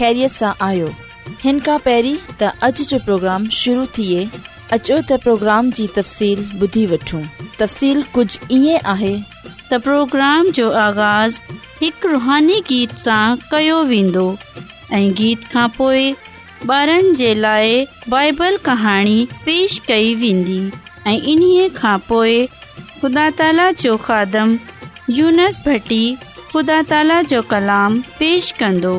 ख़ैरीअ सां आयो हिन खां تا اج جو जो प्रोग्राम शुरू थिए अचो त प्रोग्राम जी तफ़सील ॿुधी वठूं तफ़सील कुझु ईअं تا پروگرام جو जो आगाज़ हिकु रुहानी गीत सां कयो वेंदो ऐं गीत खां पोइ ॿारनि जे بائبل बाइबल कहाणी पेश कई वेंदी ऐं इन्हीअ खां خدا ख़ुदा جو जो खादम यूनस خدا ख़ुदा جو जो कलाम पेश कंदो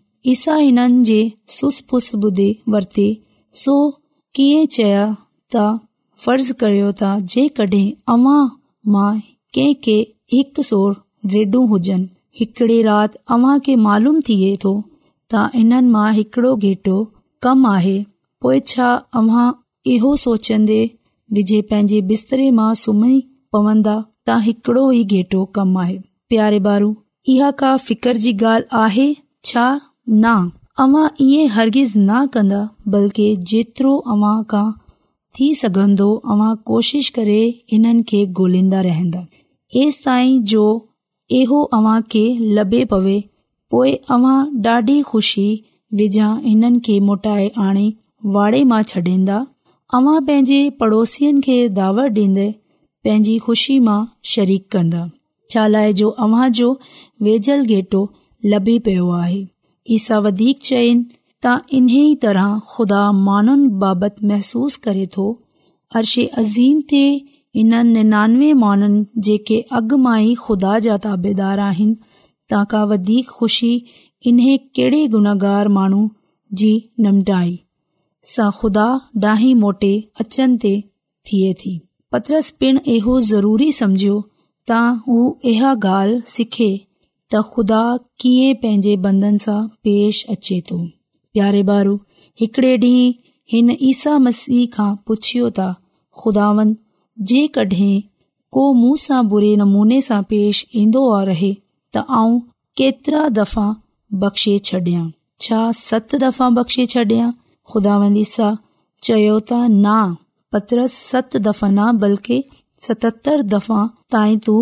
फर्ज़ करियो अव्ह मां के रेड हुजनि थिए थो त हिननि मां हिकड़ो घेटो कम आए पोएं छा अव्हां इहो सोचन्न्न्न्न्न्दे विझे पंहिंजे बिस्तरे मां सुम्ही पवंदा त हिकड़ो ही गेटो कम आ प्यारे बारू इहा का फितर जी गाल न अवां ईअं हर्गिज़ न कन्न्दा बल्कि जेतिरो अव्हां खां थी सघंदो अवां कोशिश करे हिननि खे गोल्हिंदा रहंदा ऐसि ताईं लभे पवे पोए अव्हां डाढी खु़शी वेझा हिननि खे मोटाए आणे वाड़े मां छडींदा अवां पंहिंजे पड़ोसिनि खे दावत डि॒न्दे पंहिंजी खु़शी मां शरीक कन्दा चाला जो अव्हां जो वेझल घेटो लभी पियो आहे ईसा वधीक चइनि त इन्हीअ तरह खुदा माण्हुनि बाबति महसूस करे थो अर्शे अज़ीम ते इननि निनानवे माण्हुनि जेके अॻु मां ई खुदा जा ताबेदार आहिनि तव्हां खां वधीक खु़शी इन्हे कहिड़े गुनाहगार माण्हू जी निमटाई सां खुदा डाही मोटे अचनि ते थिए थी पत्रस पिण इहो ज़रूरी सम्झो त हू इहा ॻाल्हि सिखे त ख़ुदा कीअं पंहिंजे बंदन सां पेश अचे त प्यारे बारू हिकड़े ॾींह हिन ईसा मसीह खां पुछियो त ख़ुदा सां पेश इन्दो रहे त आउं केतिरा दफ़ा बख़्शे छॾां छा सत दफ़ा बख़्शे छडं ख़ुदावन ईसा चयो त न पत्र सत दफ़ा न बल्कि सततरि दफ़ा ताईं तूं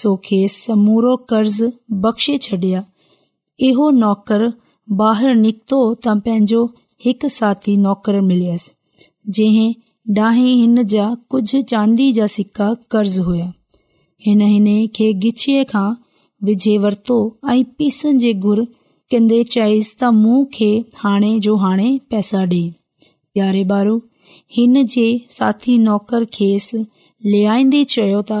सो खेस समूरो कर्ज़ बख़्शे छडि॒या इहो नौकर बीक्तो त पंहिंजो हिकु साथी नौकर मिलस जा हिन जा कुझ चांदी जा सिका कर्ज़ हुया हिन खे गिचीअ खां विझे वरतो ऐ पीस जे घुर कन्न्न्न्न्न्न्न्न्न्न चयसि त मु खे हाणे जो हाणे पैसा डि॒ प्यारे बारो हिन जे साथी नौकर खेस लेइन्दे चओ ता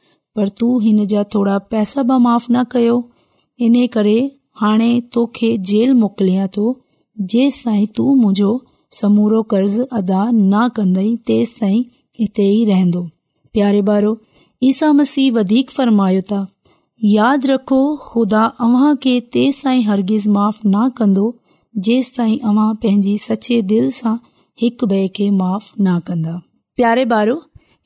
पर तूं हिन जा थोरा पैसा माफ़ न कयो इन करे प्यारे ॿारो ईसा मसीह वधीक फरमायो तव्हां हरगिज़ माफ़ न कंदो जेंस तव्हां पंहिंजी दिलि सां हिकु कंदा ॿारो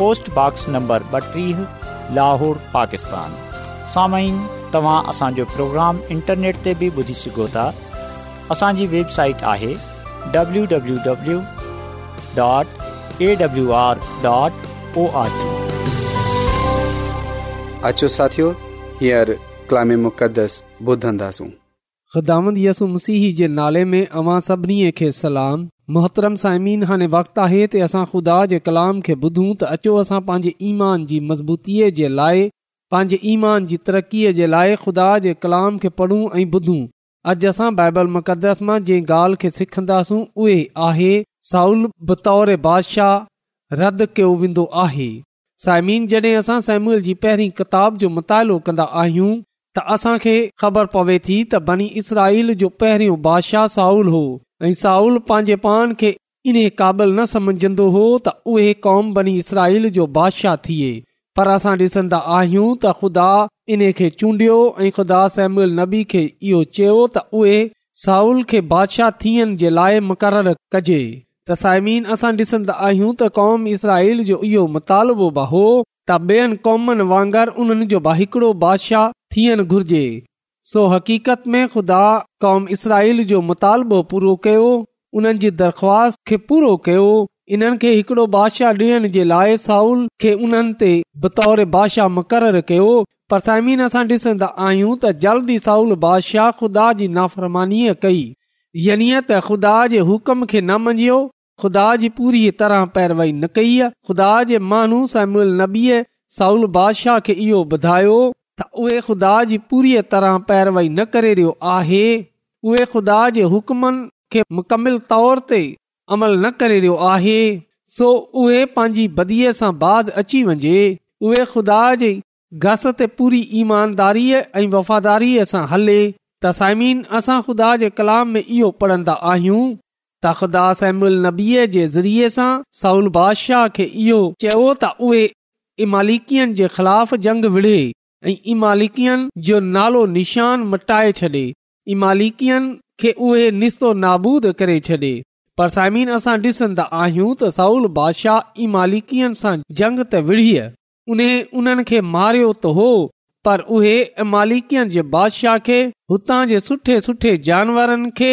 पोस्टबॉक्स नंबर ॿटीह लाहौर पाकिस्तान साम्हूं तव्हां असांजो प्रोग्राम इंटरनेट ते बि ॿुधी सघो था असांजी वेबसाइट आहे W W W dot A W R हींअर ॿुधंदासूं ख़ुदि यसु मसीह जे नाले में अवां सभिनी खे सलाम मोहतरम साइमीन हाणे वक़्तु आहे त असां ख़ुदा जे कलाम खे ॿुधूं त अचो असां पंहिंजे ईमान जी मज़बूतीअ जे लाइ पंहिंजे ईमान जी तरक़ीअ जे लाइ खुदा जे कलाम खे पढ़ूं ऐं ॿुधूं अॼु असां बाइबल मुक़दस मां जंहिं ॻाल्हि खे सिखंदासूं उहे आहे साउल बतौर बादशाह रद्द कयो वेंदो आहे साइमिन जॾहिं असां सेम्यूल जी पहिरीं किताब जो मुतालो कंदा आहियूं त असां खे ख़बर पवे थी त बनी इसराईल जो पहिरियों बादशाह साउल हो ऐं साउल पंहिंजे पान खे इन क़ाबिल न समझंदो हो त उहे क़ौम बनी इसराल जो बादशाह थिए पर असां डि॒संदा आहियूं त ख़ुदा इन खे चूंडियो ऐं ख़ुदा समनी खे इहो चयो त उहे साउल खे बादशाह थियण जे लाइ मुक़ररु कजे त साइमीन असां ॾिसन्दा आहियूं त क़ौम इसराईल जो इहो मुतालबो बि हो कॉमनि वांगर उन्हनि जो हिकिड़ो बादशाह थियण घुर्जे सो हक़ीक़त में ख़ुदा क़ौम इसराईल जो मुतालबो पूरो कयो उन्हनि जी दरख़्वास्त खे पूरो कयो इन्हनि खे हिकड़ो बादशाह ॾियण जे लाइ साउल खे उन्हनि ते बतौर बादशाह मुक़ररु कयो पर साइमीन सां डि॒सन्दा आहियूं त जल्द जल्दी साउल बादशाह ख़ुदा जी नाफ़रमानी कई यनि त ख़ुदा जे हुकम खे न मंझियो ख़ुदा जी पूरी तरह पैरवई न कई ख़ुदा साउल बादशाह खे इहो ॿुधायो जी पूरी तरह पैरवई न करे रहियो आहे उहे ख़ुदा अमल न करे रहियो आहे सो उहे बदीअ सां बाज़ अची वञे उहे घस ते पूरी ईमानदारीअ ऐं वफ़ादारीअ सां हले त साइमीन असां ख़ुदा जे कलाम में इहो पढ़ंदा आहियूं तख़दा समनीअ जे ज़रिये सां साउल बादशाह खे इहो चयो त उहे इमालिकियन जे ख़िलाफ़ जंग विढ़े ऐं इमालिकियुनि जो नालो निशान मटाए इमालिकियन खे उहे निस्तो नाबूद करे छॾे पर साइमिन असां डि॒सन्दा आहियूं त साउल बादशाह इमालिकियन सां जंग त विढ़ीअ उन उन्हनि खे मारियो त हो पर उहे इमालिकन जे बादशाह खे हुतां जे सुठे सुठे जानवरनि खे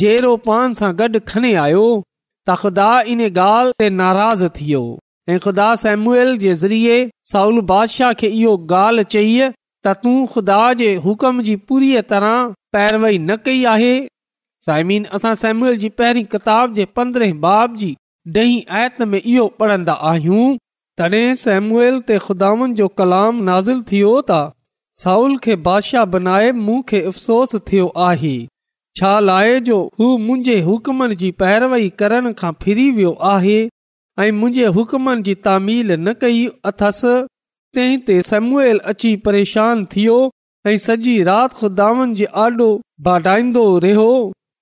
जहिड़ो पान सां गॾु खणे आयो त ख़ुदा इन ॻाल्हि ते नाराज़ थियो ऐं ख़ुदा सेमुएल जे ज़रिए साउल बादशाह खे इहो ॻाल्हि चई त तूं ख़ुदा जे पूरी तरह पैरवई न कई आहे साइमिन असां सेमुएल जी पहिरीं किताब जे पंद्रहें बाब जी ॾहीं आयत में इहो पढ़ंदा आहियूं तड॒हिं सेमुएल ते ख़ुदानि जो कलाम नाज़िल थियो त साउल खे बादशाह बनाए मूं अफ़सोस थियो आहे छा लाहे जो हू मुंहिंजे हुकमनि जी पैरवई करण खां फिरी वियो आहे ऐं मुंहिंजे हुकमनि जी तामील न कई अथसि तंहिं ते समूएल अची परेशान थियो ऐं सॼी राति खुदावनि जे आॾो भाडाईंदो रहियो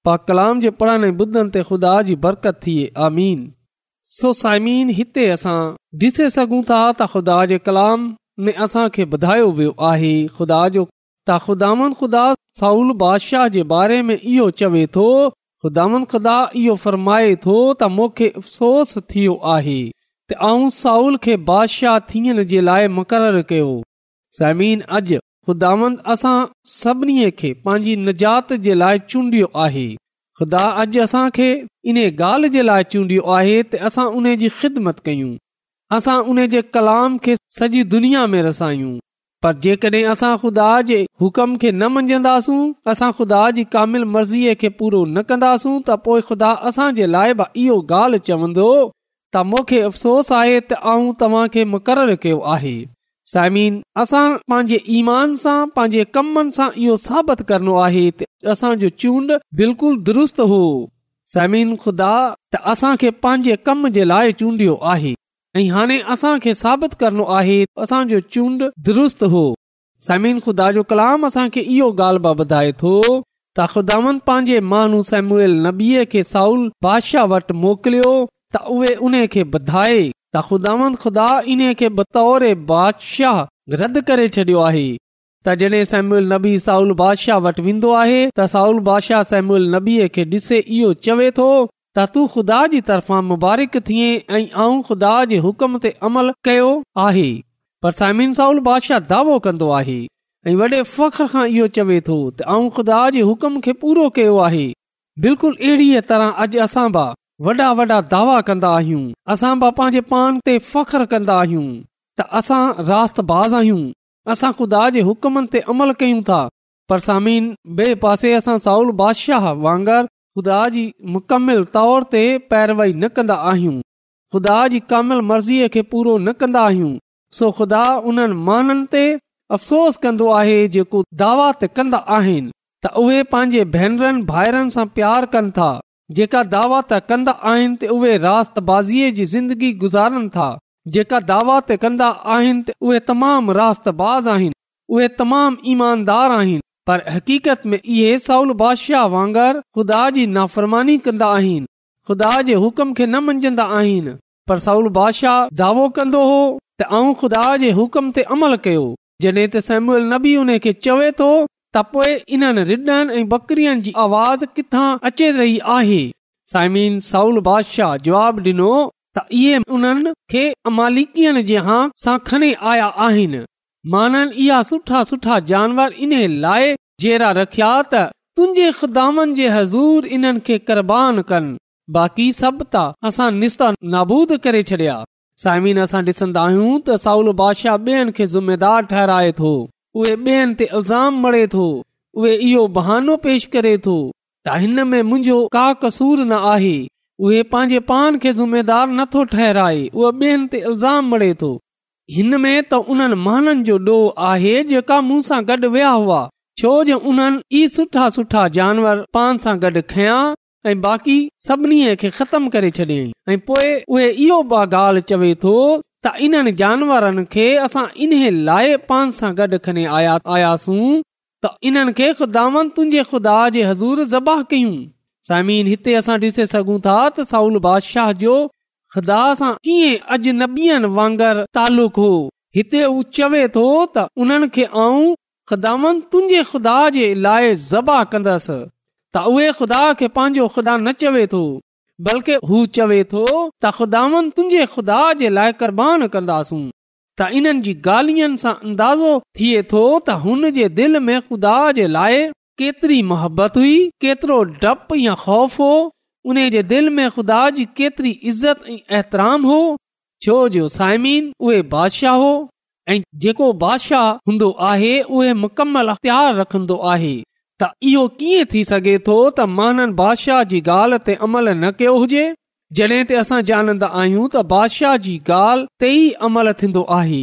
पा कलाम जे पुराणे बुदनि ते ख़ुदा जी बरकत थिए आमीन सो साइमीन हिते असां ॾिसे सघूं था त ख़ुदा जे कलाम में असां खे ॿुधायो वियो आहे ख़ुदा जो त ख़ुदान ख़ुदा साउल बादशाह जे बारे में इहो चवे थो ख़ुदा इहो फरमाए थो त मूंखे अफ़सोस थियो आहे त आऊं साउल खे बादशाह थियण जे लाइ मुक़ररु कयो ज़मीन अॼु ख़ुदा असां सभिनी खे पंहिंजी निजात जे लाइ चूंडियो आहे ख़ुदा अॼु असां खे इन ॻाल्हि जे लाइ चूंडियो आहे त असां उन जी ख़िदमत कयूं असां उन जे कलाम खे सॼी दुनिया में रसायूं पर जेसूं अफ़सोस आहे मुक़रर कयो आहे समीन असां पंहिंजे ईमान सां पांजे कम सां इहो साबित करनो आहे असांजो चूंड बिल्कुलु दुरुस्त हो समिन ख़ुदा कम जे लाइ चूंडियो आहे ऐं हाणे असां खे साबित करणो आहे असांजो चूंड दुरुस्त हो समिन ख़ुदा जो कलाम असांखे इहो ॻाल्हि ॿुधाए थो त ख़ुदा माण्हू सेमुएल नबीअ खे साउल बादशाह वटि मोकिलियो त उहे उन खे ॿधाए त ख़ुदावन ख़ुदा इन खे बतौर बादशाह रद्द करे छॾियो आहे त जॾहिं सेम्यूल नबी साउल बादशाह वटि वेंदो आहे त साउल बादशाह सेमुएल नबीअ खे ॾिसे इहो चवे थो त तू ख़ुदा जी तरफ़ा मुबारक थिए ऐं ख़ुदा जे हुकम ते अमल कयो आहे पर सामीन साउल बादशाह दावो कंदो आहे ऐं वॾे फ़ख्र खां इहो चवे थो त ख़ुदा जे पूरो कयो आहे बिल्कुल अहिड़ी तरह अॼु असां बि वॾा वॾा दावा कंदा आहियूं असां बि पंहिंजे पान ते फ़ख्र कंदा आहियूं त असां रात आहियूं असां ख़ुदा जे हुकमनि ते अमल कयूं था पर सामिन ॿिए पासे साउल बादशाह वांगर ख़ुदा जी मुकमिल तौर ते पैरवई न कंदा आहियूं ख़ुदा जी कामिल मर्ज़ीअ खे पूरो न कंदा आहियूं सो ख़ुदा उन्हनि माननि ते अफ़सोस कंदो आहे जेको दावात कंदा आहिनि त उहे पंहिंजे भेनरनि भाइरनि सां प्यार कनि था जेका दावत कंदा आहिनि त उहे रास बाज़ीअ जी ज़िंदगी गुज़ारनि था जेका दावात कंदा आहिनि त उहे तमामु रास ताज़ आहिनि उहे तमामु ईमानदार आहिनि पर हक़ीक़त में इहे साउल बादशाह वांगुरु ख़ुदा जी नाफ़रमानी कंदा आहिनि ख़ुदा जे हुकुम खे न मञंदा आहिनि पर साउल बादशाह दावो कंदो हो त ऐं खुदा जे हुकम ते अमल कयो जॾहिं त सैम्यूल नबी उन खे चवे थो त पोइ इन रिडनि ऐं बकरियुनि जी आवाज़ किथां अचे रही आहे साइमिन साउल बादशाह जवाब डि॒नो त इहे उन्हनि खे मालिकियुनि जे हा सां खणी आया आहिनि माननि इहा सुठा सुठा जानवर इन लाइ जेरा रखिया त तुंहिंजे ख़ुदामनि जे हज़ूर इन्हनि खे कुरबान कनि बाक़ी सभु त असां नाबूद करे छॾिया साइमिन असां डि॒सन्दा आहियूं त साउल बादशाह ॿियनि खे ज़ुमेदार ठहराए थो उहे ॿियनि ते इल्ज़ाम मड़े थो उहे इहो बहानो पेश करे थो त हिन में मुंहिंजो का कसूर न आहे उहे पंहिंजे पान खे ज़ुमेदार नथो ठहराए उहो ॿियनि ते इल्ज़ाम मड़े थो हिन में त उन्हनि महाननि जो ॾोह आहे जेका मूं सां गॾु विया हुआ छो जो उन्हनि ई सुठा सुठा जानवर पान सां गॾु खयां ऐं बाक़ी सभिनी खे ख़तमु करे छॾियईं ऐं पोए उहे इहो चवे थो त इन्हनि जानवरनि खे असां इन लाइ पान सां गॾु खणी आयासीं त इन्हनि खे ख़ुदा खुदा जे हज़ूर ज़बाह कयूं समीन हिते असां ॾिसी सघूं था त बादशाह जो ख़ुदा सां कीअं अज न वांगर तालुक़ु हो हिते उहो चवे थो त उन्हनि खे आऊं ख़ुदा ख़ुदा जे लाइ ज़बा कंदसि त उहे ख़ुदा खे पंहिंजो ख़ुदा न चवे थो बल्कि हू चवे थो त ख़ुदान तुंहिंजे ख़ुदा जे लाइ क़ुर्बान कंदस त इन्हनि जी गालियुनि सां अंदाज़ो थिए थो त हुन जे दिल में ख़ुदा जे लाइ केतिरी मोहबत हुई केतिरो डपु या ख़ौफ़ हो उन जे दिलि में ख़ुदा जी केतरी इज़त ऐं ऐतराम हो छो जो साइमीन उहे बादशाह हो ऐं जेको बादशाह हूंदो आहे उहे मुकमल अख़्तार रखंदो आहे त इहो कीअं थी सघे थो त माननि बादशाह जी ॻाल्हि ते अमल न कयो हुजे जॾहिं त असां ॼाणंदा आहियूं त बादशाह जी ॻाल्हि ते ई अमल थींदो आहे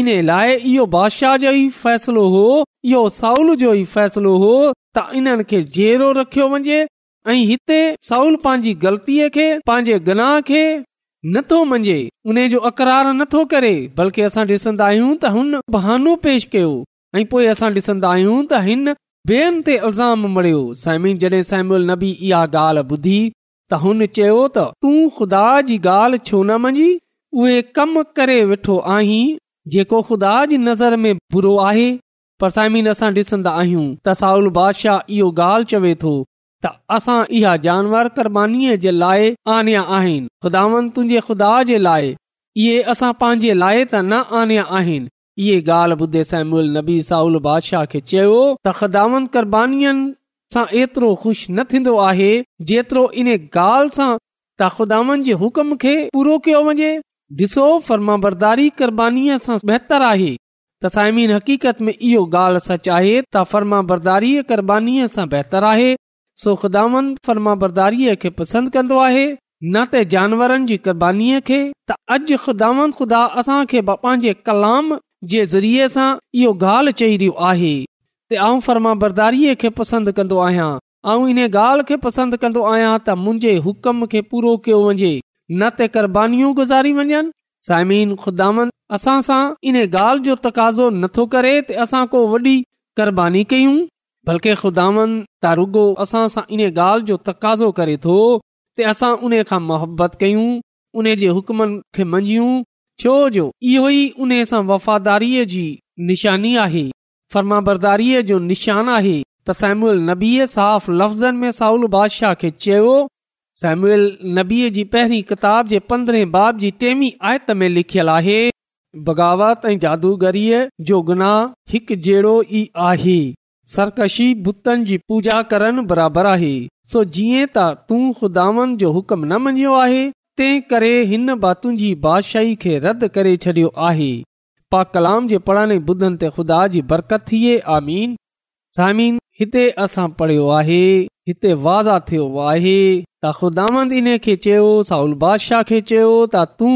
इन लाइ इहो बादशाह जो ई फ़ैसिलो हो इहो साउल जो ई फ़ैसिलो हो त इन्हनि खे जहिड़ो रखियो वञे ऐं हिते साउल पंहिंजी ग़लतीअ खे पंहिंजे गनाह खे नथो मञे उन जो अकरार नथो करे बल्कि असां ॾिसंदा आहियूं त हुन बहानो पेश कयो ऐं पोइ असां ॾिसंदा आहियूं त हिन बेम ते अल्ज़ाम मड़ियो साइम सबी इहा ॻाल्हि ॿुधी त हुन चयो त तूं ख़ुदा जी ॻाल्हि छो न मञी उहे कम करे वेठो आहीं जेको ख़ुदा जी नज़र में बुरो आहे पर साइमीन असां ॾिसंदा आहियूं त साउल बादशाह इहो ॻाल्हि चवे थो त असां इहा जानवर क़रबानी जे लाइ आनिया आहिनि खुदावन तुंहिंजे खुदा जे लाइ इहे असां पंहिंजे लाइ त न आनिया आहिनि इहे ॻाल्हि ॿुधे नबी साउल बादशाह खे चयो त ख़ुदान क़ुर सां एतिरो ख़ुशि न थींदो आहे जेतिरो इन ॻाल्हि सां त ख़ुदावन जे हुकुम खे पूरो कयो वञे ॾिसो फर्मा बरदारी सां बहितर आहे त हक़ीक़त में इहो ॻाल्हि सच आहे त फर्मा बरदारी क़ुर्बानीअ सां बहितर आहे सो ख़ुदान फर्मा बरदारीअ खे पसंदि कंदो आहे न त जानवरनि जी क़बानीअ खे त अॼु ख़ुदावन ख़ुदा असां खे पंहिंजे कलाम जे ज़रिये सां इहो ॻाल्हि चई रहियो आहे ते आउं फर्मा बरदारीअ खे पसंदि कंदो आहियां ऐं इन ॻाल्हि खे पसंदि कन्दो आहियां त मुंहिंजे हुकम खे पूरो कयो वञे न ते गुज़ारी वञनि साइमिन ख़ुदान असां सां इन ॻाल्हि जो तकाज़ो नथो करे असां को वॾी क़ुर्बानी कयूं बल्कि ख़ुदान तारुगो असां सां इन ॻाल्हि जो तकाज़ो करे थो असां उन खां मुहबत कयूं उन जे हुक्मनि खे मंझयूं छोजो इहो ई उन सां वफ़ादारीअ जी निशानी आहे फर्माबरदारीअ जो निशान आहे त सेम्यूल नबीआ साफ़ लफ़्ज़नि में साउल बादशाह खे चयो सेम्यूल नबीअ जी पहिरीं किताब जे पंद्रहें बाब जी टेवी आयत में लिखियल आहे बग़ावत ऐं जादूगरीअ जो गुनाह हिकु जहिड़ो ई आहे सरकशी बुतनि जी पूजा करणु बराबरु आहे सो जीअं त तू ख़ुदान जो हुकुम न मञियो आहे तंहिं करे हिन बात तुंहिंजी बादशाही खे रद्द करे छडि॒यो आहे पा कलाम जे पुराणे बुदन ते खुदा जी बरकत थिए आमीन सामीन हिते असां पढ़ियो आहे हिते वाज़ा थियो आहे त ख़ुदावंद इन्हे खे चयो साउल बादशाह खे चयो त तूं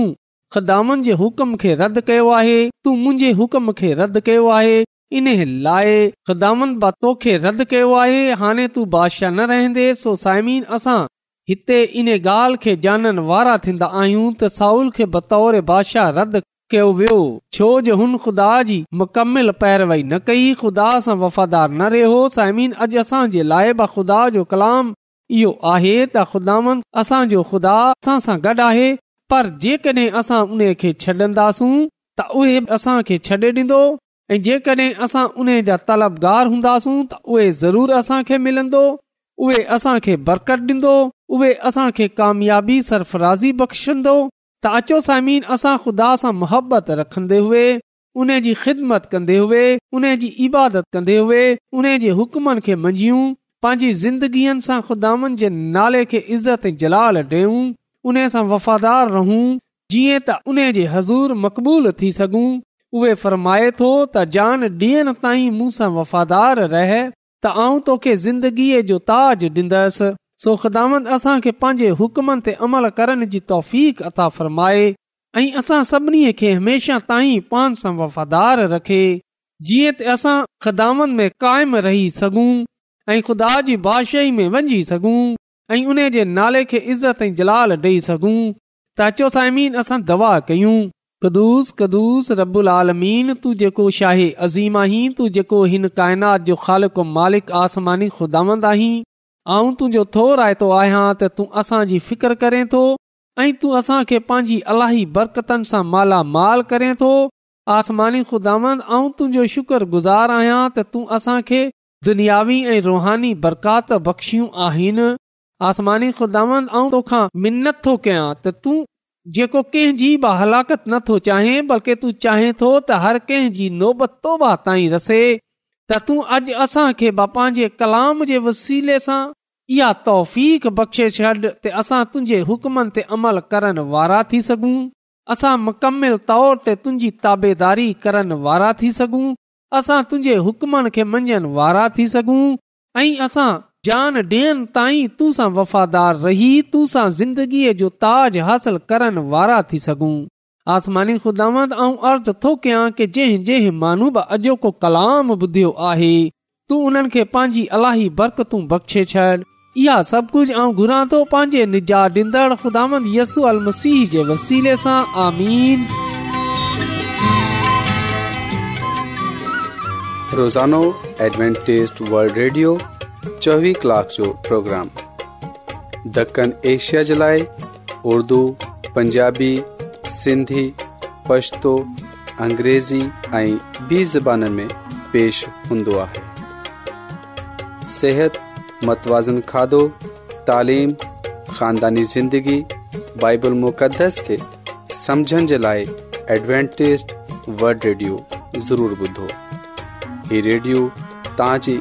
ख़ुदावन जे हुकम खे रद्द कयो आहे तू मुंहिंजे हुकम खे रद्द कयो आहे इन लाइ खुदाना तोखे रद्द कयो आहे हाणे तू बादशाह न रहंदे सो साइमीन असां हिते इन ॻाल्हि खे जाननि वारा थींदा आहियूं त साउल खे बतौर बादशाह रद्द कयो वियो छो जो हुन ख़ुदा जी मुकमल पैरवई न कई ख़ुदा सां वफ़ादार न रहियो हो साइमीन अॼु असांजे लाइ ब खुदा जो कलाम इहो आहे त ख़ुदान असांजो खुदा असां सां गॾु आहे पर जेकॾहिं असां उन खे छॾंदासूं त उहे बि असां छॾे डि॒ंदो जेकडहिं असां उन जा तलबगार गार हूंदासूं त उहे ज़रूरु असां खे मिलंदो उहे असांखे बरकत ॾींदो उहे असां कामयाबी सरफराज़ी बख़्शंदो त अचो साइमीन असां खुदा सां मुहबत रखन्दे हुए उने जी ख़िदमत कन्दे हुए उने जी इबादत कन्दे हुए उने जे हुकमनि खे मंझूं पंहिंजी ज़िंदगीयुनि सां खुदानि जे नाले खे इज़त जलाल ॾेऊ उन सां वफ़ादार रहूं जीअं त उन जे हज़ूर मक़बूल थी सघूं उहे फ़र्माए थो त जान ॾियण ताईं मूं वफ़ादार रहे त आउं तोखे ज़िंदगीअ जो ताज ॾींदसि सो ख़िदाम असां खे पंहिंजे हुकमनि ते अमल करण जी तौफ़ अता फ़रमाए ऐं असां सभिनी खे हमेशा ताईं पान सां वफ़ादार रखे जीअं ख़िदामन में काइम रही सघूं ऐं ख़ुदा जी भाषाई में वञी सघूं ऐं उन नाले खे इज़त ऐं जलाल ॾेई सघूं त अचो साइमीन असां दवा कयूं कदुस कदुस रबुल आलमीन तू जेको शाहे अज़ीम आहीं तू जेको हिन काइनात जो ख़ालको मालिक आसमानी ख़ुदावंद आहीं ऐं तुंहिंजो थो रायतो आहियां त तूं असांजी फिकर करें थो ऐं तूं असांखे पंहिंजी अलाही बरकतनि सां मालामाल करें थो आसमानी खुदांद ऐं तुंहिंजो शुक्रगुज़ार आहियां त तूं असांखे दुनियावी ऐं रुहानी बरकात बख़्शियूं आहिनि आसमानी खुदांद तोखां मिनत थो कयां त तूं जेको कंहिं जी हलाकत नथो चाहे बल्कि तूं चाहे थो त हर कंहिं नोबत तौबा ताईं रसे त तूं अॼु असांखे पंहिंजे कलाम जे वसीले सां इहा तौफ़ बख़्शेश छड ते असां तुंहिंजे हुकमनि ते अमल करण वारा थी सघूं असां मुकमिल तौर ते तुंहिंजी ताबेदारी करण वारा थी सघूं असां तुंहिंजे हुकमनि खे मञनि वारा थी सघूं ऐं असां جان ادين تائي توں سان وفادار رهي توں سان زندگي جو تاج حاصل کرن وارا تھی سگوں آسماني خداوند آں عرض تھو کہ جے جے مانو با اجو کو کلام بديو آهي تو انہن کي پاجي الٰهي برکتو بخشے چھن يا سب کچھ آں گراں تو پاجے نجات دندڙ خداوند يسوع المسيح جي وسيلے سان آمين روزانو ایڈونٽيست ورلد ريڊيو चोवीह कलाक जो प्रोग्राम दखण एशिया जे लाइ उर्दु पंजाबी सिंधी पछतो अंग्रेज़ी ऐं ॿी ज़बान में पेश हूंदो आहे सिहत मतवाज़न खाधो तालिम ख़ानदानी ज़िंदगी बाइबल मुक़दस खे समझण जे लाइ एडवेंटेस वड रेडियो ज़रूर ॿुधो ही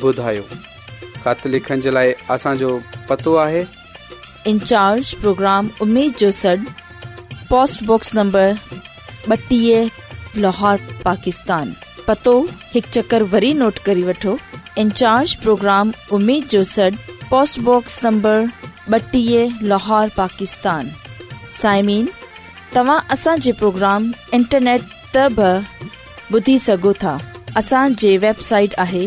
पतो हिकु चकर जो लोहार पाकिस्तान साइमीन तव्हां असांजे प्रोग्राम इंटरनेट त ॿुधी सघो था असांजे वेबसाइट आहे